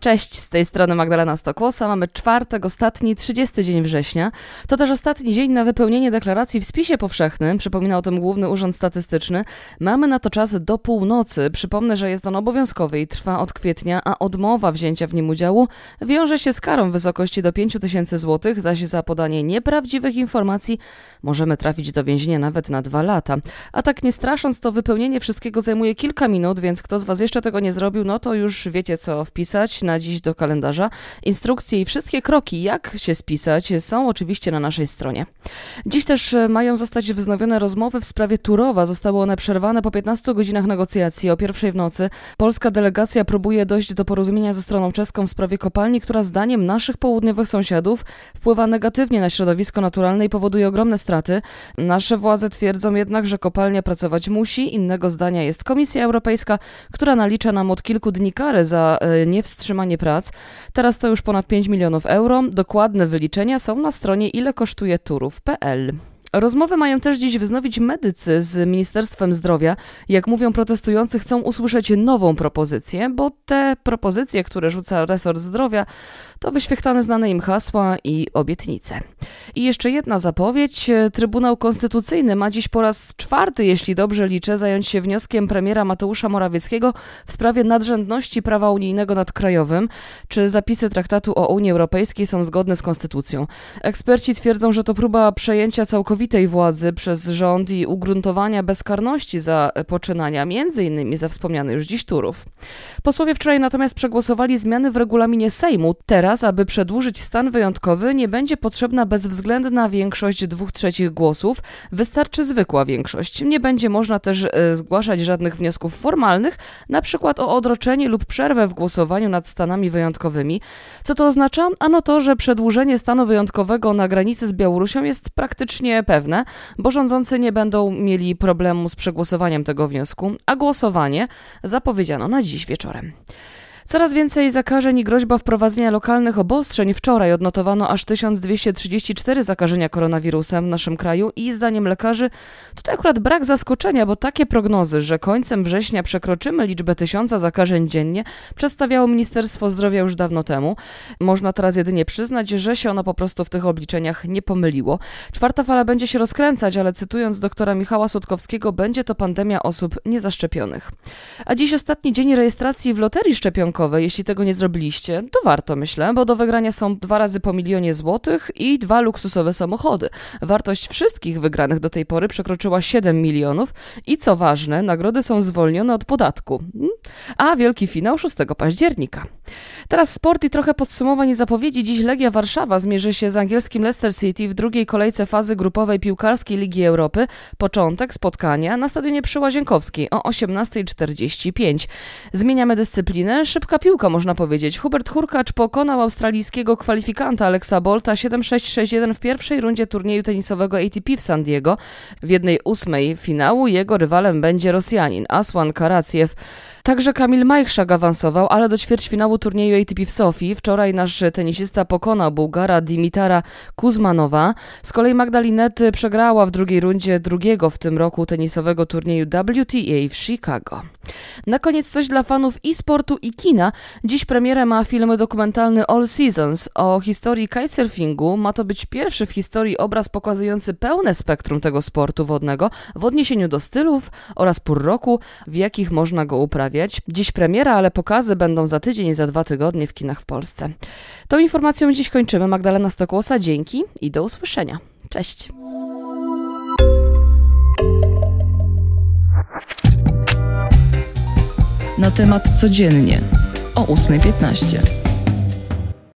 Cześć, z tej strony Magdalena Stokłosa. Mamy czwartek, ostatni, 30 dzień września. To też ostatni dzień na wypełnienie deklaracji w spisie powszechnym. Przypomina o tym Główny Urząd Statystyczny. Mamy na to czas do północy. Przypomnę, że jest on obowiązkowy i trwa od kwietnia, a odmowa wzięcia w nim udziału wiąże się z karą w wysokości do 5 tysięcy złotych, zaś za podanie nieprawdziwych informacji możemy trafić do więzienia nawet na dwa lata. A tak nie strasząc, to wypełnienie wszystkiego zajmuje kilka minut, więc kto z Was jeszcze tego nie zrobił, no to już wiecie co wpisać na dziś do kalendarza. Instrukcje i wszystkie kroki, jak się spisać, są oczywiście na naszej stronie. Dziś też e, mają zostać wznowione rozmowy w sprawie Turowa. Zostały one przerwane po 15 godzinach negocjacji o pierwszej w nocy. Polska delegacja próbuje dojść do porozumienia ze stroną czeską w sprawie kopalni, która zdaniem naszych południowych sąsiadów wpływa negatywnie na środowisko naturalne i powoduje ogromne straty. Nasze władze twierdzą jednak, że kopalnia pracować musi. Innego zdania jest Komisja Europejska, która nalicza nam od kilku dni karę za e, prac. Teraz to już ponad 5 milionów euro. Dokładne wyliczenia są na stronie ilekosztujeturów.pl. Rozmowy mają też dziś wznowić medycy z Ministerstwem Zdrowia. Jak mówią protestujący, chcą usłyszeć nową propozycję, bo te propozycje, które rzuca resort zdrowia, to wyświechtane znane im hasła i obietnice. I jeszcze jedna zapowiedź. Trybunał Konstytucyjny ma dziś po raz czwarty, jeśli dobrze liczę, zająć się wnioskiem premiera Mateusza Morawieckiego w sprawie nadrzędności prawa unijnego nad krajowym. Czy zapisy traktatu o Unii Europejskiej są zgodne z konstytucją? Eksperci twierdzą, że to próba przejęcia całkowitej władzy przez rząd i ugruntowania bezkarności za poczynania, między innymi za wspomniany już dziś Turów. Posłowie wczoraj natomiast przegłosowali zmiany w regulaminie Sejmu. Teraz, aby przedłużyć stan wyjątkowy, nie będzie potrzebna bezwzględna większość dwóch trzecich głosów, wystarczy zwykła większość. Nie będzie można też e, zgłaszać żadnych wniosków formalnych, na przykład o odroczenie lub przerwę w głosowaniu nad stanami wyjątkowymi. Co to oznacza? Ano to, że przedłużenie stanu wyjątkowego na granicy z Białorusią jest praktycznie pewne, bo rządzący nie będą mieli problemu z przegłosowaniem tego wniosku, a głosowanie zapowiedziano na dziś wieczorem. Coraz więcej zakażeń i groźba wprowadzenia lokalnych obostrzeń. Wczoraj odnotowano aż 1234 zakażenia koronawirusem w naszym kraju i zdaniem lekarzy tutaj akurat brak zaskoczenia, bo takie prognozy, że końcem września przekroczymy liczbę tysiąca zakażeń dziennie, przedstawiało Ministerstwo Zdrowia już dawno temu. Można teraz jedynie przyznać, że się ono po prostu w tych obliczeniach nie pomyliło. Czwarta fala będzie się rozkręcać, ale cytując doktora Michała Słodkowskiego, będzie to pandemia osób niezaszczepionych. A dziś ostatni dzień rejestracji w loterii szczepionkowej jeśli tego nie zrobiliście, to warto, myślę, bo do wygrania są dwa razy po milionie złotych i dwa luksusowe samochody. Wartość wszystkich wygranych do tej pory przekroczyła 7 milionów i co ważne, nagrody są zwolnione od podatku. A wielki finał 6 października. Teraz sport i trochę podsumowań i zapowiedzi. Dziś Legia Warszawa zmierzy się z angielskim Leicester City w drugiej kolejce fazy grupowej piłkarskiej Ligi Europy. Początek spotkania na stadionie przy Łazienkowskiej o 18.45. Zmieniamy dyscyplinę. Szybka piłka, można powiedzieć. Hubert Hurkacz pokonał australijskiego kwalifikanta Alexa Bolta 7-6-6-1 w pierwszej rundzie turnieju tenisowego ATP w San Diego. W jednej ósmej finału jego rywalem będzie Rosjanin Aswan Karaciew. Także Kamil Majchrzak awansował, ale do ćwierćfinału turnieju ATP w Sofii wczoraj nasz tenisista pokonał Bułgara Dimitara Kuzmanowa. Z kolei Magdalinety przegrała w drugiej rundzie drugiego w tym roku tenisowego turnieju WTA w Chicago. Na koniec coś dla fanów e-sportu i kina. Dziś premierę ma film dokumentalny All Seasons o historii kitesurfingu. Ma to być pierwszy w historii obraz pokazujący pełne spektrum tego sportu wodnego w odniesieniu do stylów oraz pór roku, w jakich można go uprawiać. Dziś premiera, ale pokazy będą za tydzień i za dwa tygodnie w kinach w Polsce. Tą informacją dziś kończymy. Magdalena Stokłosa, dzięki i do usłyszenia. Cześć. na temat codziennie o 8.15.